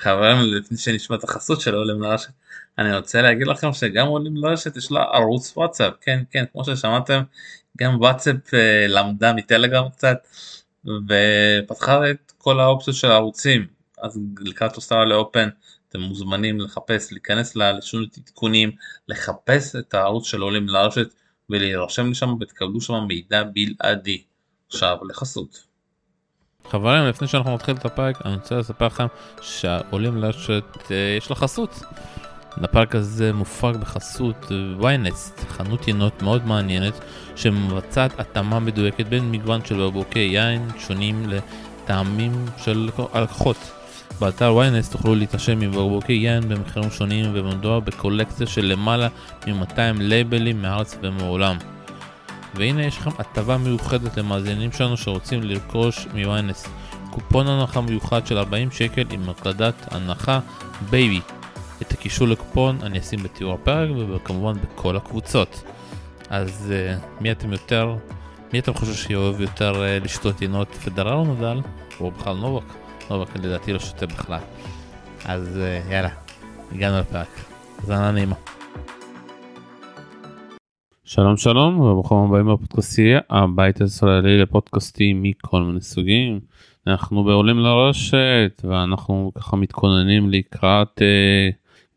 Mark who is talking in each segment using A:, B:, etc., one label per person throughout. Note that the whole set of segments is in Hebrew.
A: חברים לפני שנשמע את החסות של עולים לרשת אני רוצה להגיד לכם שגם עולים לרשת יש לה ערוץ וואטסאפ כן כן כמו ששמעתם גם וואטסאפ אה, למדה מטלגרם קצת ופתחה את כל האופציות של הערוצים אז לקראת אוסטרליה אופן אתם מוזמנים לחפש להיכנס ללשון עדכונים לחפש את הערוץ של עולים לרשת ולהירשם לשם ותקבלו שם מידע בלעדי. עכשיו לחסות.
B: חברים לפני שאנחנו נתחיל את הפרק אני רוצה לספר לכם שעולים לרשת אה, יש לה חסות. הפרק הזה מופק בחסות ויינסט, חנות ינות מאוד מעניינת שמבצעת התאמה מדויקת בין מגוון של בקבוקי יין שונים לטעמים של הלקוחות. באתר ויינסט תוכלו להתרשם מבקבוקי יין במחירים שונים ומדובר בקולקציה של למעלה מ-200 לייבלים מארץ ומעולם. והנה יש לכם הטבה מיוחדת למאזינים שלנו שרוצים לרכוש מ-ynet. קופון הנחה מיוחד של 40 שקל עם הקלדת הנחה בייבי. את הקישור לקופון אני אשים בתיאור הפרק וכמובן בכל הקבוצות. אז אה, מי אתם יותר, מי אתם חושבים שאוהב יותר אה, לשתות יינות פדרל או נדל? או בכלל נובק? נובק לדעתי לא שותה בכלל. אז אה, יאללה, הגענו לפרק. האזנה נעימה. שלום שלום וברוכים הבאים בפודקאסטייה הבית הישראלי לפודקאסטים מכל מיני סוגים אנחנו בעולים לרשת ואנחנו ככה מתכוננים לקראת אה,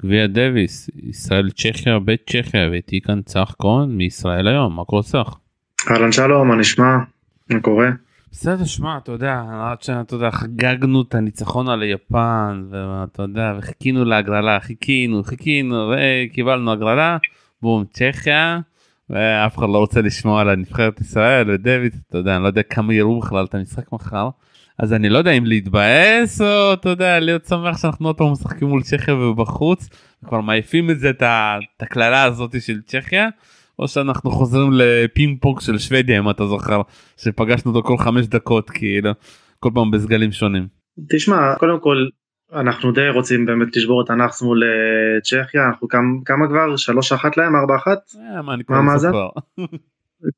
B: גביע דוויס ישראל צ'כיה בית צ'כיה ואיתי כאן צח כהן מישראל היום מה קורה צח?
C: אהלן שלום מה נשמע מה קורה?
B: בסדר שמע אתה יודע עד שאתה יודע חגגנו את הניצחון על יפן ואתה יודע וחיכינו להגרלה חיכינו חיכינו וקיבלנו הגרלה בום צ'כיה. ואף אחד לא רוצה לשמוע על הנבחרת ישראל ודויד אתה יודע אני לא יודע כמה יראו בכלל את המשחק מחר אז אני לא יודע אם להתבאס או אתה יודע להיות שמח שאנחנו עוד פעם משחקים מול צ'כיה ובחוץ כבר מעיפים את זה את הקללה הזאת של צ'כיה או שאנחנו חוזרים לפינג פונג של שוודיה אם אתה זוכר שפגשנו אותו כל חמש דקות כאילו כל פעם בסגלים שונים.
C: תשמע קודם כל אנחנו די רוצים באמת לשבור את הנאחס מול אה, צ'כיה. אנחנו כמה, כמה כבר? שלוש אחת להם? ארבע אחת?
B: אה, מה לזה כבר.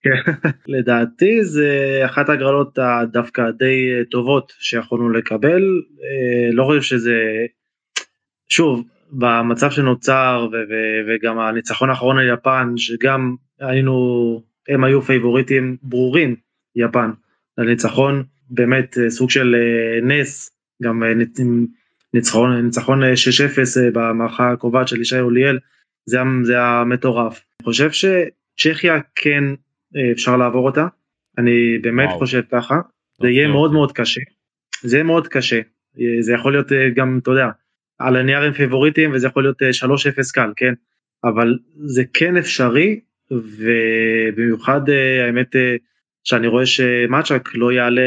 C: כן. לדעתי זה אחת הגרלות דווקא די אה, טובות שיכולנו לקבל. לא חושב שזה שוב במצב שנוצר וגם הניצחון האחרון על יפן שגם היינו הם היו פייבוריטים ברורים יפן לניצחון. באמת סוג של נס גם ניצחון ניצחון 6-0 אה, במערכה הקובעת של ישי אוליאל זה, זה המטורף. אני חושב שצ'כיה כן אה, אפשר לעבור אותה אני באמת וואו. חושב ככה זה יהיה מאוד אוקיי. מאוד קשה זה יהיה מאוד קשה אה, זה יכול להיות גם אתה יודע על הנייר הם פיבוריטים וזה יכול להיות 3-0 קל כן אבל זה כן אפשרי ובמיוחד האמת שאני רואה שמאצ'ק לא יעלה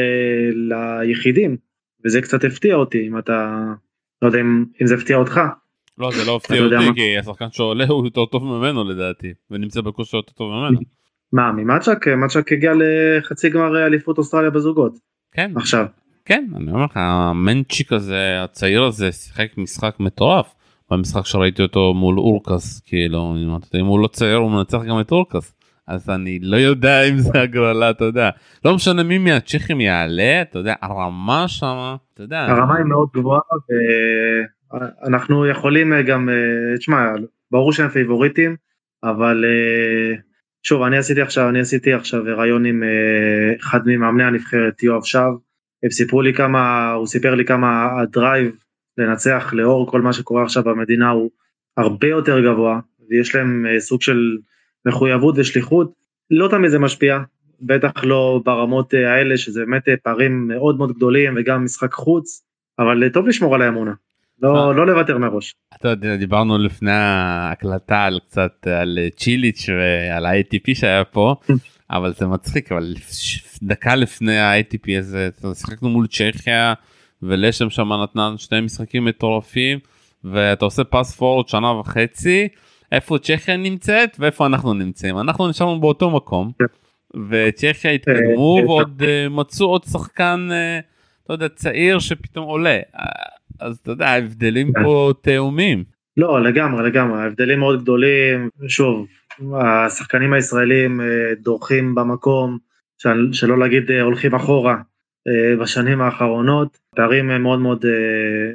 C: ליחידים וזה קצת הפתיע אותי אם אתה לא יודע אם, אם זה הפתיע אותך.
B: לא זה לא הפתיע אותי כי השחקן שעולה הוא יותר טוב ממנו לדעתי ונמצא בכושר יותר טוב ממנו.
C: מה ממצ'ק מצ'ק הגיע לחצי גמר אליפות אוסטרליה בזוגות.
B: כן.
C: עכשיו.
B: כן אני אומר לך המנצ'יק הזה הצעיר הזה שיחק משחק מטורף במשחק שראיתי אותו מול אורקס כאילו אם הוא לא צעיר הוא מנצח גם את אורקס. אז אני לא יודע אם זה הגרלה אתה יודע. לא משנה מי מהצ'כים יעלה אתה יודע הרמה שמה אתה יודע.
C: הרמה היא מאוד גבוהה ואנחנו יכולים גם אה, תשמע ברור שהם פייבוריטים אבל אה, שוב אני עשיתי עכשיו אני עשיתי עכשיו ריאיון עם אה, אחד ממאמני הנבחרת יואב שב. הם סיפרו לי כמה הוא סיפר לי כמה ה drive לנצח לאור כל מה שקורה עכשיו במדינה הוא הרבה יותר גבוה ויש להם סוג של מחויבות ושליחות, לא תמיד זה משפיע, בטח לא ברמות אה, האלה שזה באמת אה, פערים מאוד מאוד גדולים וגם משחק חוץ, אבל אה, טוב לשמור על האמונה, לא, לא לוותר מראש.
B: אתה יודע, דיברנו לפני ההקלטה על קצת על צ'יליץ' ועל ה-ATP שהיה פה, אבל זה מצחיק, אבל דקה לפני ה-ATP הזה שיחקנו מול צ'כיה ולשם שם נתנה שני משחקים מטורפים ואתה עושה פס פורוד שנה וחצי. איפה צ'כיה נמצאת ואיפה אנחנו נמצאים. אנחנו נשארנו באותו מקום כן. וצ'כיה התקדמו אה, ועוד אה, מצאו עוד שחקן אה, אתה יודע צעיר שפתאום עולה. אז אתה יודע ההבדלים פה תאומים.
C: לא לגמרי לגמרי. ההבדלים מאוד גדולים. שוב השחקנים הישראלים דורכים במקום שלא להגיד הולכים אחורה בשנים האחרונות. פערים מאוד מאוד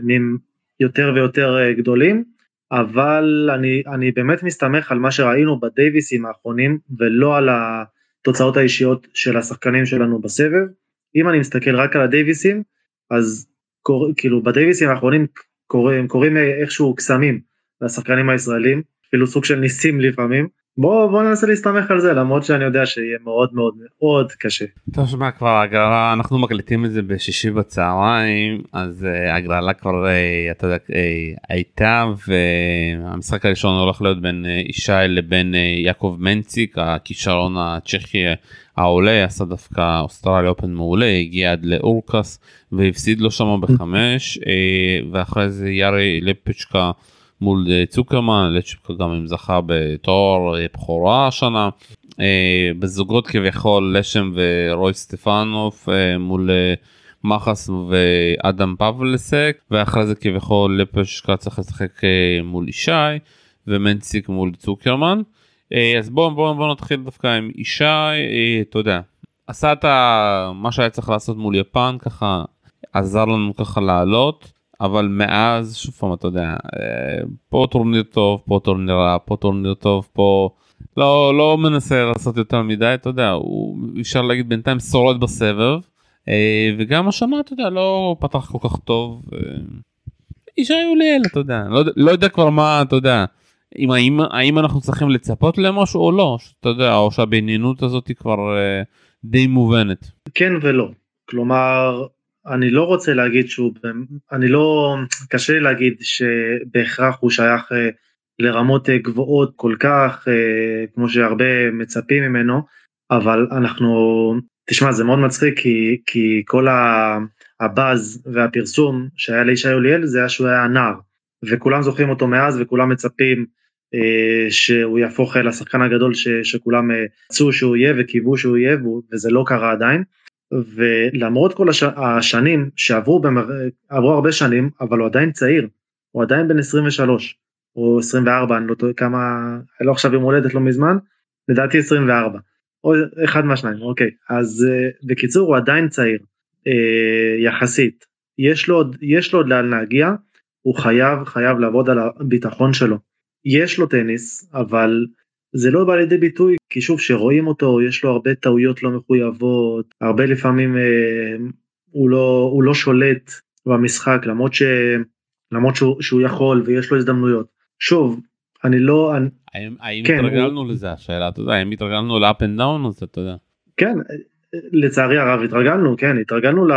C: נהיים יותר ויותר אה, גדולים, אבל אני, אני באמת מסתמך על מה שראינו בדייוויסים האחרונים ולא על התוצאות האישיות של השחקנים שלנו בסבב. אם אני מסתכל רק על הדייוויסים, אז קור, כאילו בדייוויסים האחרונים קוראים, קוראים איכשהו קסמים לשחקנים הישראלים, אפילו סוג של ניסים לפעמים. בוא בוא ננסה להסתמך על זה למרות שאני יודע שיהיה מאוד מאוד מאוד קשה.
B: טוב שמע כבר הגרלה אנחנו מקליטים את זה בשישי בצהריים אז uh, הגרלה כבר uh, אתה יודע uh, הייתה והמשחק הראשון הולך להיות בין uh, ישי לבין uh, יעקב מנציק הכישרון הצ'כי העולה עשה דווקא אוסטרליה אופן מעולה הגיע עד לאורקס והפסיד לו שם בחמש uh, ואחרי זה יארי לפצ'קה. מול אה, צוקרמן, לצ'פקה גם אם זכה בתואר אה, בכורה השנה. אה, בזוגות כביכול לשם ורוי סטפנוף מול מחס ואדם פבלסק ואחרי זה כביכול לפשקה צריך לשחק מול ישי ומנציק מול צוקרמן. אז בואו בוא, בוא נתחיל דווקא עם ישי, אתה יודע, עשה את מה שהיה צריך לעשות מול יפן ככה עזר לנו ככה לעלות. אבל מאז שוב פעם אתה יודע אה, פה טורניר טוב פה טורניר רע פה טורניר טוב פה לא לא מנסה לעשות יותר מדי אתה יודע הוא אפשר להגיד בינתיים שורד בסבב אה, וגם השנה אתה יודע לא פתח כל כך טוב. איש היו ליל אתה יודע לא, לא יודע כבר מה אתה יודע אם האם, האם אנחנו צריכים לצפות למשהו או לא אתה יודע או שהבעניינות הזאת היא כבר אה, די מובנת.
C: כן ולא כלומר אני לא רוצה להגיד שהוא, אני לא, קשה לי להגיד שבהכרח הוא שייך אה, לרמות אה, גבוהות כל כך, אה, כמו שהרבה מצפים ממנו, אבל אנחנו, תשמע זה מאוד מצחיק כי, כי כל הבאז והפרסום שהיה לישי אוליאל זה היה שהוא היה נער, וכולם זוכרים אותו מאז וכולם מצפים שהוא יהפוך לשחקן הגדול ש, שכולם רצו שהוא יהיה וקיוו שהוא יהיה וזה לא קרה עדיין. ולמרות כל הש... השנים שעברו, במר... עברו הרבה שנים, אבל הוא עדיין צעיר, הוא עדיין בן 23 או 24, אני לא טועה כמה, לו עכשיו יום הולדת לא מזמן, לדעתי 24, או אחד מהשניים, אוקיי, אז uh, בקיצור הוא עדיין צעיר, uh, יחסית, יש לו, יש לו עוד לאן להגיע, הוא חייב, חייב לעבוד על הביטחון שלו, יש לו טניס, אבל זה לא בא לידי ביטוי כי שוב שרואים אותו יש לו הרבה טעויות לא מחויבות הרבה לפעמים אה, הוא לא הוא לא שולט במשחק למרות ש... למרות שהוא, שהוא יכול ויש לו הזדמנויות שוב אני לא אני...
B: האם, האם כן, התרגלנו הוא... לזה השאלה אתה יודע האם התרגלנו ל up and down הזה אתה יודע.
C: כן לצערי הרב התרגלנו כן התרגלנו ל,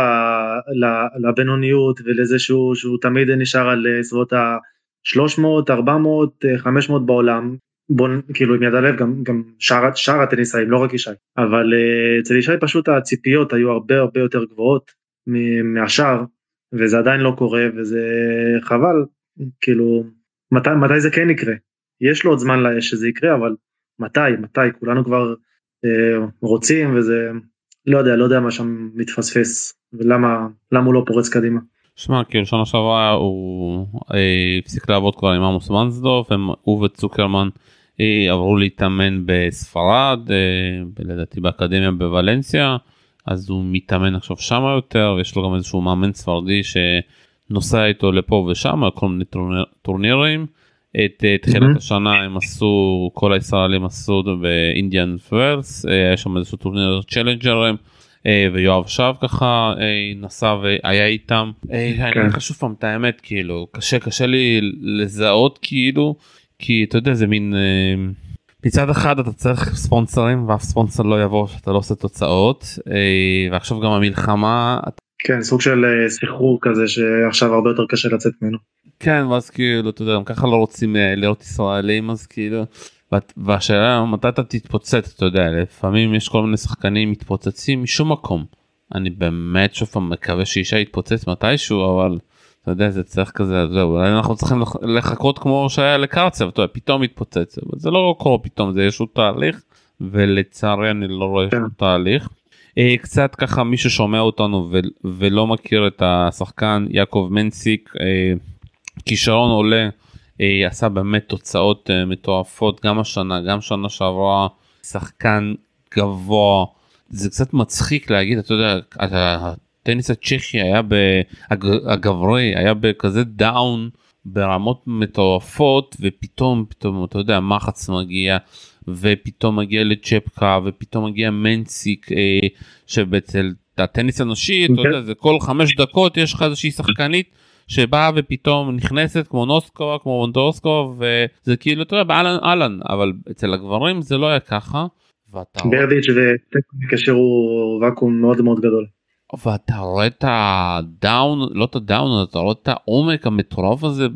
C: ל, לבינוניות ולזה שהוא, שהוא תמיד נשאר על אה, סביבות ה 300 400 500 בעולם בוא כאילו עם יד על הלב גם גם שאר שאר הטניסאים לא רק ישי אבל אה, אצל ישי פשוט הציפיות היו הרבה הרבה יותר גבוהות מהשאר וזה עדיין לא קורה וזה חבל כאילו מתי מתי זה כן יקרה יש לו עוד זמן שזה יקרה אבל מתי מתי כולנו כבר uh, רוצים וזה לא יודע לא יודע מה שם מתפספס ולמה למה הוא לא פורץ קדימה.
B: שמע כאילו שנה שעברה הוא אה, הפסיק לעבוד כבר עם עמוס מנסדורף הוא וצוקרמן אה, עברו להתאמן בספרד אה, לדעתי באקדמיה בוולנסיה אז הוא מתאמן עכשיו שמה יותר ויש לו גם איזשהו מאמן ספרדי שנוסע איתו לפה ושם כל מיני טורנירים. את תחילת השנה הם עשו כל הישראלים עשו באינדיאן פרס היה שם איזשהו טורניר צ'לנג'רים. אה, ויואב שב ככה אה, נסע והיה איתם. אה, אני אגיד לך שוב פעם את האמת כאילו קשה קשה לי לזהות כאילו כי אתה יודע זה מין מצד אחד אתה צריך ספונסרים ואף ספונסר לא יבוא שאתה לא עושה תוצאות ועכשיו גם המלחמה.
C: כן סוג של סחרור כזה שעכשיו הרבה יותר קשה לצאת ממנו.
B: כן ואז כאילו אתה יודע גם ככה לא רוצים להיות ישראלים אז כאילו והשאלה מתי אתה תתפוצץ אתה יודע לפעמים יש כל מיני שחקנים מתפוצצים משום מקום. אני באמת שוב פעם מקווה שאישה יתפוצץ מתישהו אבל אתה יודע זה צריך כזה זהו אולי אנחנו צריכים לחכות כמו שהיה לקרצב אתה יודע פתאום מתפוצץ אבל זה לא קורה פתאום זה איזשהו תהליך ולצערי אני לא רואה כן. תהליך. אה, קצת ככה מי ששומע אותנו ולא מכיר את השחקן יעקב מנסיק אה, כישרון עולה אה, עשה באמת תוצאות אה, מטורפות גם השנה גם שנה שעברה שחקן גבוה זה קצת מצחיק להגיד אתה יודע הטניס הצ'כי היה הגברי היה בכזה דאון ברמות מטורפות ופתאום פתאום אתה יודע מחץ מגיע ופתאום מגיע לצ'פקה ופתאום מגיע מנסיק אה, שבצל הטניס הנשי אתה יודע זה כל חמש דקות יש לך איזושהי שחקנית שבאה ופתאום נכנסת כמו נוסקו כמו וונדורסקו וזה כאילו אתה יודע באלן אהלן אבל אצל הגברים זה לא היה ככה.
C: ברדיץ' וטקניק השאירו ואקום מאוד מאוד גדול.
B: ואתה רואה את הדאון לא את הדאון אתה רואה את העומק המטורף הזה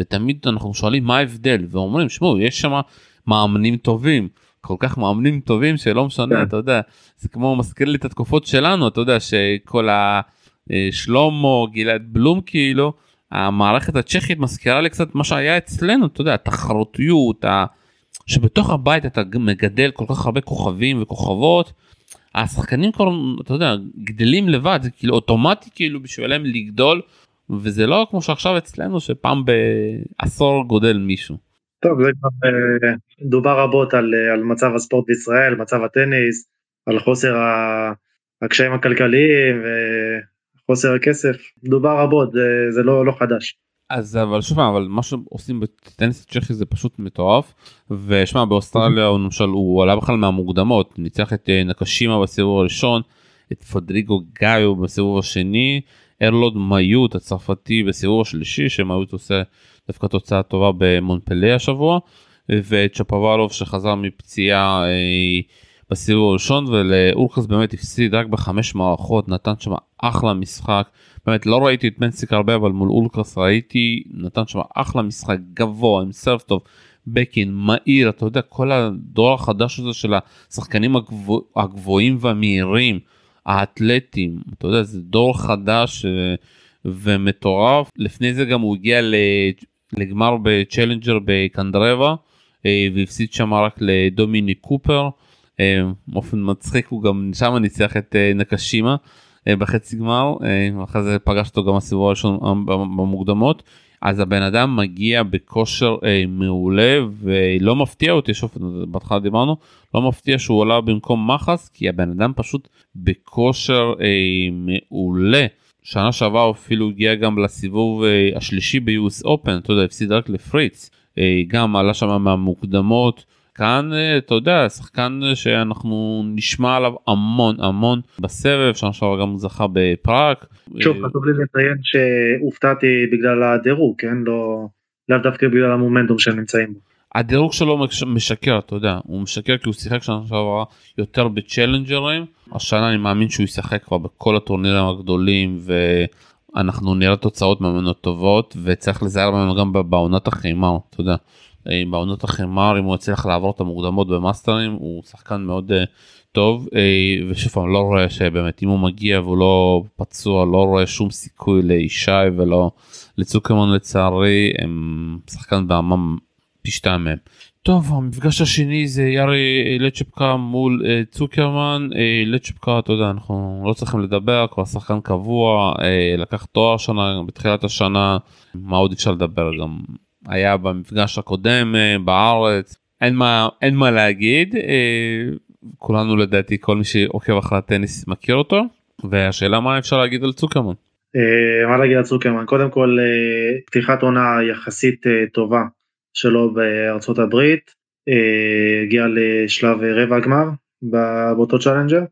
B: ותמיד אנחנו שואלים מה ההבדל ואומרים שמעו יש שם מאמנים טובים כל כך מאמנים טובים שלא משנה כן. אתה יודע זה כמו מזכיר לי את התקופות שלנו אתה יודע שכל השלומו גלעד בלום כאילו המערכת הצ'כית מזכירה לי קצת מה שהיה אצלנו אתה יודע התחרותיות שבתוך הבית אתה מגדל כל כך הרבה כוכבים וכוכבות. השחקנים כבר אתה יודע גדלים לבד זה כאילו אוטומטי כאילו בשבילם לגדול וזה לא כמו שעכשיו אצלנו שפעם בעשור גודל מישהו.
C: טוב זה כבר אה, דובר רבות על, אה, על מצב הספורט בישראל מצב הטניס על חוסר הקשיים הכלכליים וחוסר הכסף דובר רבות זה, זה לא לא חדש.
B: אז אבל שוב אבל מה שעושים בטניס הצ'כי זה פשוט מטורף. ושמע באוסטרליה הוא למשל הוא עלה בכלל מהמוקדמות ניצח את אה, נקשימה בסיבוב הראשון את פדריגו גאיו בסיבוב השני ארלוד מיוט הצרפתי בסיבוב השלישי שמיוט עושה דווקא תוצאה טובה במונפלה השבוע ואת צ'פוואלוב שחזר מפציעה אה, בסיבוב הראשון ולאורקס באמת הפסיד רק בחמש מערכות נתן שם אחלה משחק באמת לא ראיתי את מנסיק הרבה אבל מול אולקרס ראיתי נתן שם אחלה משחק גבוה עם סרף טוב בקין מהיר אתה יודע כל הדור החדש הזה של השחקנים הגבוה, הגבוהים והמהירים האתלטים אתה יודע זה דור חדש אה, ומטורף. לפני זה גם הוא הגיע לגמר בצ'לנג'ר בקנדרבה אה, והפסיד שם רק לדומיני קופר אה, באופן מצחיק הוא גם שם ניצח את נקשימה בחצי גמר אחרי זה פגש אותו גם הסיבוב הראשון במוקדמות אז הבן אדם מגיע בכושר אה, מעולה ולא מפתיע אותי שוב בהתחלה דיברנו לא מפתיע שהוא עולה במקום מחס כי הבן אדם פשוט בכושר אה, מעולה. שנה שעברה אפילו הגיע גם לסיבוב אה, השלישי ביוס אופן אתה יודע הפסיד רק לפריץ אה, גם עלה שם מהמוקדמות כאן אה, אתה יודע שחקן שאנחנו נשמע עליו המון המון בסבב שנה שעברה גם זכה בפראג.
C: שוב חשוב לי לציין שהופתעתי בגלל הדירוג כן לא לאו דווקא בגלל המומנטום שהם נמצאים בו.
B: הדירוג שלו משקר אתה יודע הוא משקר כי הוא שיחק שנה שעברה יותר בצ'לנג'רים השנה אני מאמין שהוא ישחק כבר בכל הטורנירים הגדולים ואנחנו נראה תוצאות ממנו טובות וצריך לזהר ממנו גם בעונת החימה אתה יודע. אה, בעונות החמר אם הוא יצליח לעבור את המוקדמות במאסטרים הוא שחקן מאוד uh, טוב uh, ושוב פעם לא רואה שבאמת אם הוא מגיע והוא לא פצוע לא רואה שום סיכוי לישי ולא לצוקרמן לצערי הם שחקן בעמם פי שתיים מהם. טוב המפגש השני זה יארי לצ'פקה מול צוקרמן uh, לצ'פקה אתה יודע אנחנו לא צריכים לדבר כבר שחקן קבוע לקח תואר שנה בתחילת השנה מה עוד אפשר לדבר גם היה במפגש הקודם אה, בארץ. אין מה אין מה להגיד. אה, כולנו לדעתי כל מי שעוקב אחרי הטניס מכיר אותו. והשאלה מה אפשר להגיד על צוקרמן.
C: אה, מה להגיד על צוקרמן? קודם כל פתיחת עונה יחסית טובה שלו בארצות הברית. הגיע לשלב רבע הגמר באותו צ'אלנג'ר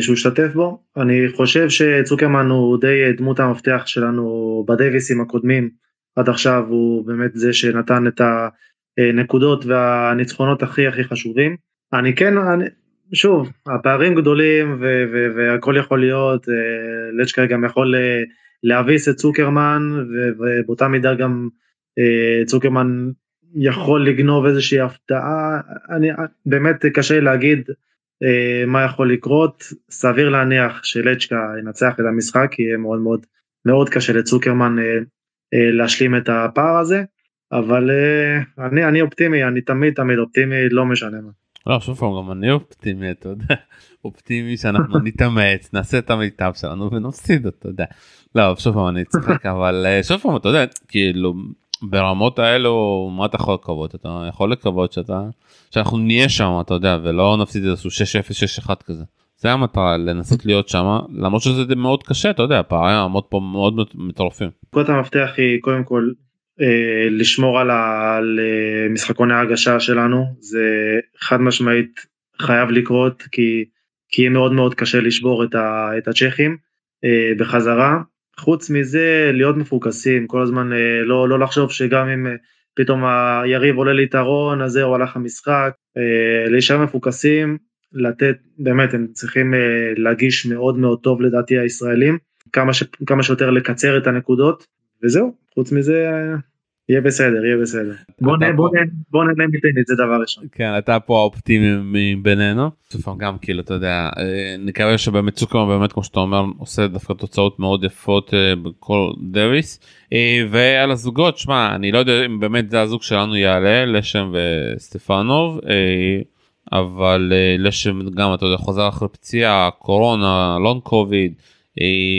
C: שהוא השתתף בו. אני חושב שצוקרמן הוא די דמות המפתח שלנו בדייוויסים הקודמים עד עכשיו הוא באמת זה שנתן את הנקודות והניצחונות הכי הכי חשובים. אני כן, אני, שוב, הפערים גדולים ו- ו- והכל יכול להיות, אה, לצ'קה גם יכול אה, להביס את צוקרמן ו- ובאותה מידה גם אה, צוקרמן יכול לגנוב איזושהי הפתעה, אני באמת קשה להגיד מה יכול לקרות, סביר להניח שלצ'קה ינצח את המשחק, יהיה מאוד מאוד מאוד קשה לצוקרמן להשלים את הפער הזה, אבל אה, אני, אני אופטימי, אני תמיד תמיד אופטימי, לא משנה מה.
B: לא, שוב פעם, גם אני אופטימי, אתה יודע, אופטימי שאנחנו נתאמץ, נעשה את המיטב שלנו ונפסיד, אתה יודע. לא, שוב פעם, אני צוחק, אבל אה, שוב פעם, אתה יודע, כאילו, ברמות האלו, מה אתה יכול לקוות? אתה יכול לקוות שאתה, שאנחנו נהיה שם, אתה יודע, ולא נפסיד איזשהו 6-0, 6-1 כזה. זה המטרה לנסות להיות שם למרות שזה מאוד קשה אתה יודע פערי הרמות פה מאוד מטורפים.
C: נקודת המפתח היא קודם כל אה, לשמור על, ה, על אה, משחקוני ההגשה שלנו. זה חד משמעית חייב לקרות כי, כי יהיה מאוד מאוד קשה לשבור את, ה, את הצ'כים אה, בחזרה. חוץ מזה להיות מפוקסים כל הזמן אה, לא, לא לחשוב שגם אם אה, פתאום היריב עולה ליתרון אז זהו הלך המשחק. אה, להישאר מפוקסים לתת באמת הם צריכים אה, להגיש מאוד מאוד טוב לדעתי הישראלים כמה, ש, כמה שיותר לקצר את הנקודות וזהו חוץ מזה יהיה בסדר יהיה בסדר. בוא נהנה בוא בוא נהנה מטניס זה דבר ראשון.
B: כן אתה פה האופטימי מבינינו. גם כאילו אתה יודע אה, נקווה שבאמת צוקר באמת כמו שאתה אומר עושה דווקא תוצאות מאוד יפות בכל דוויס ועל הזוגות שמע אני לא יודע אם באמת זה הזוג שלנו יעלה לשם וסטפנוב. אבל אה, לשם גם אתה יודע חוזר אחרי פציעה קורונה לונג קוביד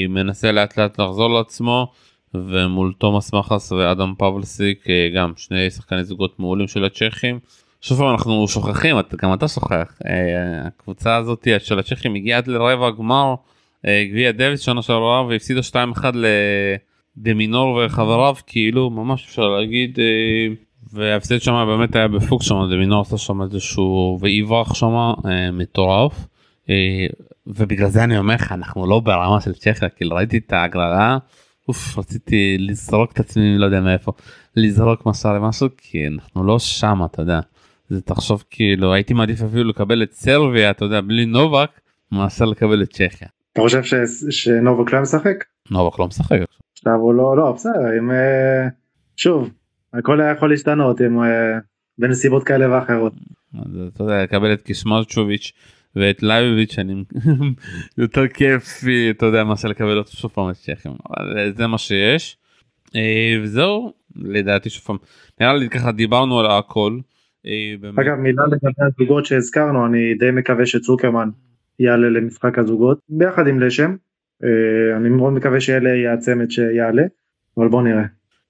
B: מנסה לאט לאט לחזור לעצמו ומול תומאס מחס ואדם פבלסיק אה, גם שני שחקני זוגות מעולים של הצ'כים. שוב אנחנו שוכחים גם אתה שוכח אה, הקבוצה הזאת של הצ'כים הגיעה עד לרבע גמר גביע דוויס שנה שעברה והפסידה 2-1 לדמינור וחבריו כאילו ממש אפשר להגיד וההפסד שם באמת היה בפוקס שם דמינור עשה שם איזשהו ואיברח שם אה, מטורף אה, ובגלל זה אני אומר לך אנחנו לא ברמה של צ'כיה כאילו ראיתי את ההגרלה אוף רציתי לזרוק את עצמי לא יודע מאיפה לזרוק מסע למשהו כי אנחנו לא שם אתה יודע. זה תחשוב כאילו הייתי מעדיף אפילו לקבל את סרביה אתה יודע בלי נובק מאשר לקבל את צ'כיה.
C: אתה חושב ש... שנובק לא משחק?
B: נובק לא משחק.
C: עכשיו הוא לא לא בסדר אם אה, שוב הכל היה יכול להשתנות עם אה, בנסיבות כאלה ואחרות.
B: אתה יודע לקבל את קיסמרצ'וביץ' ואת לייביץ' אני יותר כיפי אתה יודע מה לקבל אותו שוב פעם את צ'כים אבל אה, זה מה שיש. אה, וזהו לדעתי שוב פעם נראה לי ככה דיברנו על הכל.
C: אגב מילה לגבי הזוגות שהזכרנו אני די מקווה שצוקרמן יעלה למשחק הזוגות ביחד עם לשם אני מאוד מקווה שאלה יהיה הצמד שיעלה אבל בוא נראה.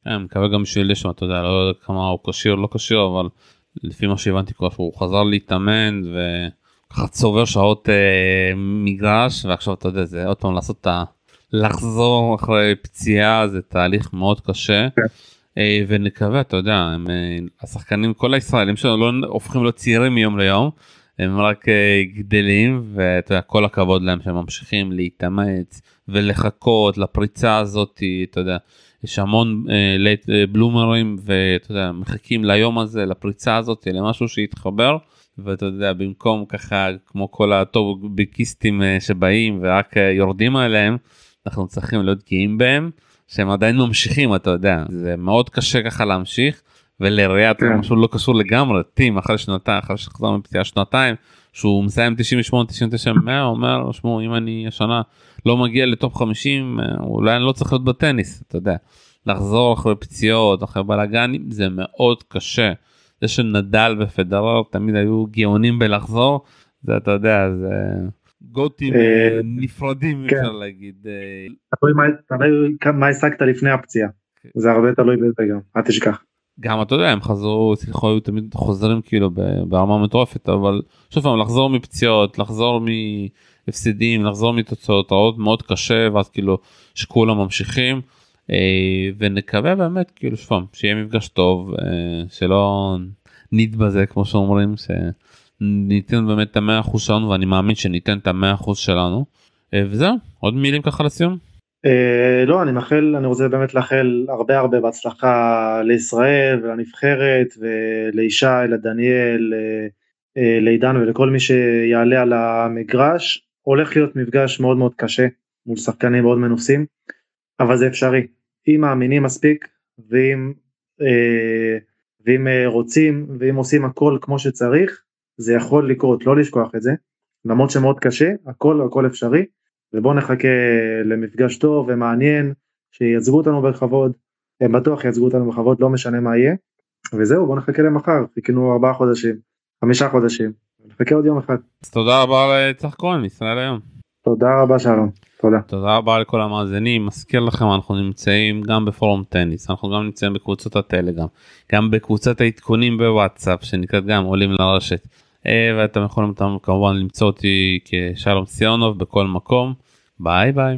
B: אני מקווה גם שיהיה שם אתה יודע לא יודע כמה הוא כשיר לא כשיר אבל לפי מה שהבנתי כבר שהוא חזר להתאמן וככה צובר שעות אה, מגרש ועכשיו אתה יודע זה עוד פעם לעשות את ה... לחזור אחרי פציעה זה תהליך מאוד קשה כן. אה, ונקווה אתה יודע הם, אה, השחקנים כל הישראלים שלנו לא הופכים להיות צעירים מיום ליום הם רק אה, גדלים ואתה יודע כל הכבוד להם שהם ממשיכים להתאמץ ולחכות לפריצה הזאת אתה יודע. יש המון late אה, bloomer ים ואתה יודע מחכים ליום הזה לפריצה הזאת למשהו שיתחבר. ואתה יודע במקום ככה כמו כל הטוקבקיסטים אה, שבאים ורק אה, יורדים עליהם אנחנו צריכים להיות גאים בהם שהם עדיין ממשיכים אתה יודע. זה מאוד קשה ככה להמשיך ולראיית כן. משהו לא קשור לגמרי טים אחרי שנתיים אחרי שחזר מפציעה שנתיים שהוא מסיים 98 99 100 אומר שמעו אם אני השנה לא מגיע לטופ 50 אולי אני לא צריך להיות בטניס אתה יודע לחזור אחרי פציעות אחרי בלאגנים זה מאוד קשה. זה שנדל ופדרר תמיד היו גאונים בלחזור זה אתה יודע זה גוטים אה, נפרדים כן. אפשר להגיד. אה.
C: תלוי מה השגת לפני הפציעה כן. זה הרבה תלוי בזה גם אל תשכח.
B: גם אתה יודע הם חזרו היו תמיד חוזרים כאילו ברמה מטורפת אבל שוב פעם לחזור מפציעות לחזור מהפסידים לחזור מתוצאות רעות מאוד קשה ואז כאילו שכולם ממשיכים אה, ונקווה באמת כאילו שוב פעם שיהיה מפגש טוב אה, שלא נתבזה כמו שאומרים שניתן באמת את המאה אחוז שלנו ואני מאמין שניתן את המאה אחוז שלנו אה, וזהו עוד מילים ככה לסיום.
C: Uh, לא אני מאחל אני רוצה באמת לאחל הרבה הרבה בהצלחה לישראל ולנבחרת ולישי לדניאל uh, uh, לעידן ולכל מי שיעלה על המגרש. הולך להיות מפגש מאוד מאוד קשה מול שחקנים מאוד מנוסים אבל זה אפשרי. אם מאמינים מספיק ואם, ואם רוצים ואם עושים הכל כמו שצריך זה יכול לקרות. לא לשכוח את זה. למרות שמאוד קשה הכל הכל אפשרי ובואו נחכה למפגש טוב ומעניין, שייצגו אותנו בכבוד, הם בטוח ייצגו אותנו בכבוד, לא משנה מה יהיה, וזהו, בואו נחכה למחר, חיכינו ארבעה חודשים, חמישה חודשים, נחכה עוד יום אחד.
B: אז תודה רבה לצח כהן מישראל היום.
C: תודה רבה שלום. תודה.
B: תודה רבה לכל המאזינים, מזכיר לכם אנחנו נמצאים גם בפורום טניס, אנחנו גם נמצאים בקבוצות הטלגרם, גם בקבוצת העדכונים בוואטסאפ שנקראת גם עולים לרשת. אה, ואתם יכולים כמובן למצוא אותי כשלום סיונוב בכל מקום ביי ביי.